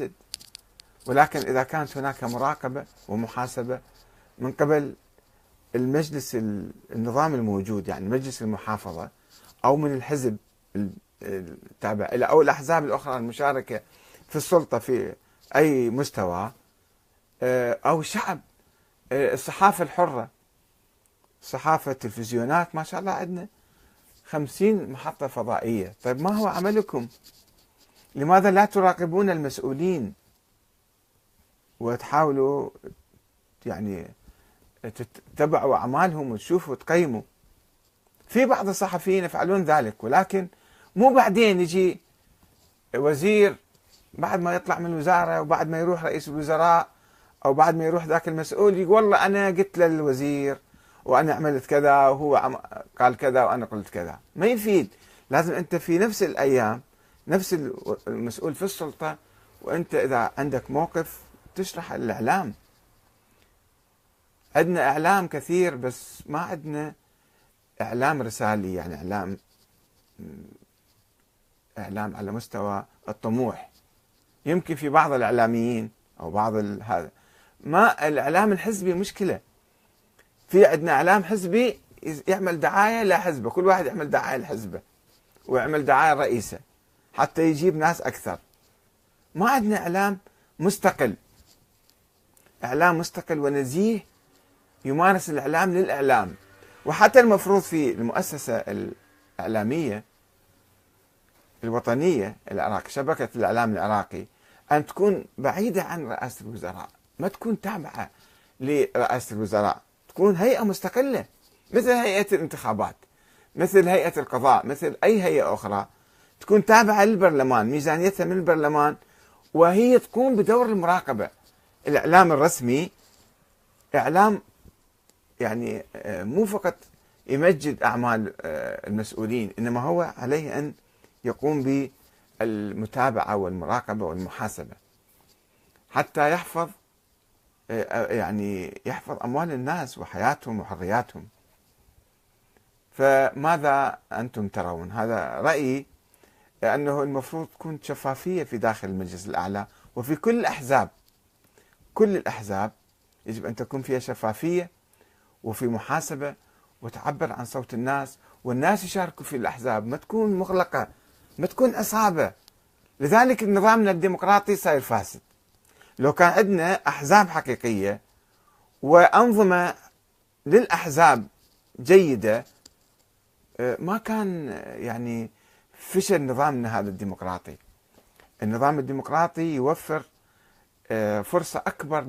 يفسد ولكن إذا كانت هناك مراقبة ومحاسبة من قبل المجلس النظام الموجود يعني مجلس المحافظة أو من الحزب التابع أو الأحزاب الأخرى المشاركة في السلطة في أي مستوى آه، أو الشعب آه، الصحافة الحرة صحافة تلفزيونات ما شاء الله عندنا خمسين محطة فضائية. طيب ما هو عملكم؟ لماذا لا تراقبون المسؤولين وتحاولوا يعني تتبعوا أعمالهم وتشوفوا وتقيموا؟ في بعض الصحفيين يفعلون ذلك ولكن مو بعدين يجي وزير بعد ما يطلع من الوزارة وبعد ما يروح رئيس الوزراء أو بعد ما يروح ذاك المسؤول يقول والله أنا قلت للوزير وأنا عملت كذا وهو قال كذا وأنا قلت كذا. ما يفيد. لازم أنت في نفس الأيام نفس المسؤول في السلطة وأنت إذا عندك موقف تشرح الإعلام. عندنا إعلام كثير بس ما عندنا إعلام رسالي يعني إعلام إعلام على مستوى الطموح. يمكن في بعض الإعلاميين أو بعض هذا. ما الإعلام الحزبي مشكلة. في عندنا إعلام حزبي يعمل دعاية لحزبه. كل واحد يعمل دعاية لحزبه ويعمل دعاية رئيسه. حتى يجيب ناس أكثر. ما عندنا إعلام مستقل. إعلام مستقل ونزيه يمارس الإعلام للإعلام. وحتى المفروض في المؤسسة الإعلامية الوطنية العراق شبكة الإعلام العراقي أن تكون بعيدة عن رئاسة الوزراء. ما تكون تابعة لرئاسة الوزراء. تكون هيئة مستقلة مثل هيئة الانتخابات مثل هيئة القضاء مثل أي هيئة أخرى. تكون تابعة للبرلمان ميزانيتها من البرلمان وهي تقوم بدور المراقبة. الإعلام الرسمي إعلام يعني آه، مو فقط يمجد أعمال آه، المسؤولين إنما هو عليه أن يقوم بالمتابعة والمراقبة والمحاسبة. حتى يحفظ آه، يعني يحفظ أموال الناس وحياتهم وحرياتهم. فماذا أنتم ترون؟ هذا رأيي أنه المفروض تكون شفافية في داخل المجلس الأعلى وفي كل الأحزاب. كل الأحزاب يجب أن تكون فيها شفافية وفي محاسبة وتعبر عن صوت الناس والناس يشاركوا في الأحزاب. ما تكون مغلقة ما تكون عصابة لذلك نظامنا الديمقراطي صاير فاسد. لو كان عندنا أحزاب حقيقية وأنظمة للأحزاب جيدة آه، ما كان يعني فشل نظامنا هذا الديمقراطي النظام الديمقراطي يوفر آه، فرصة أكبر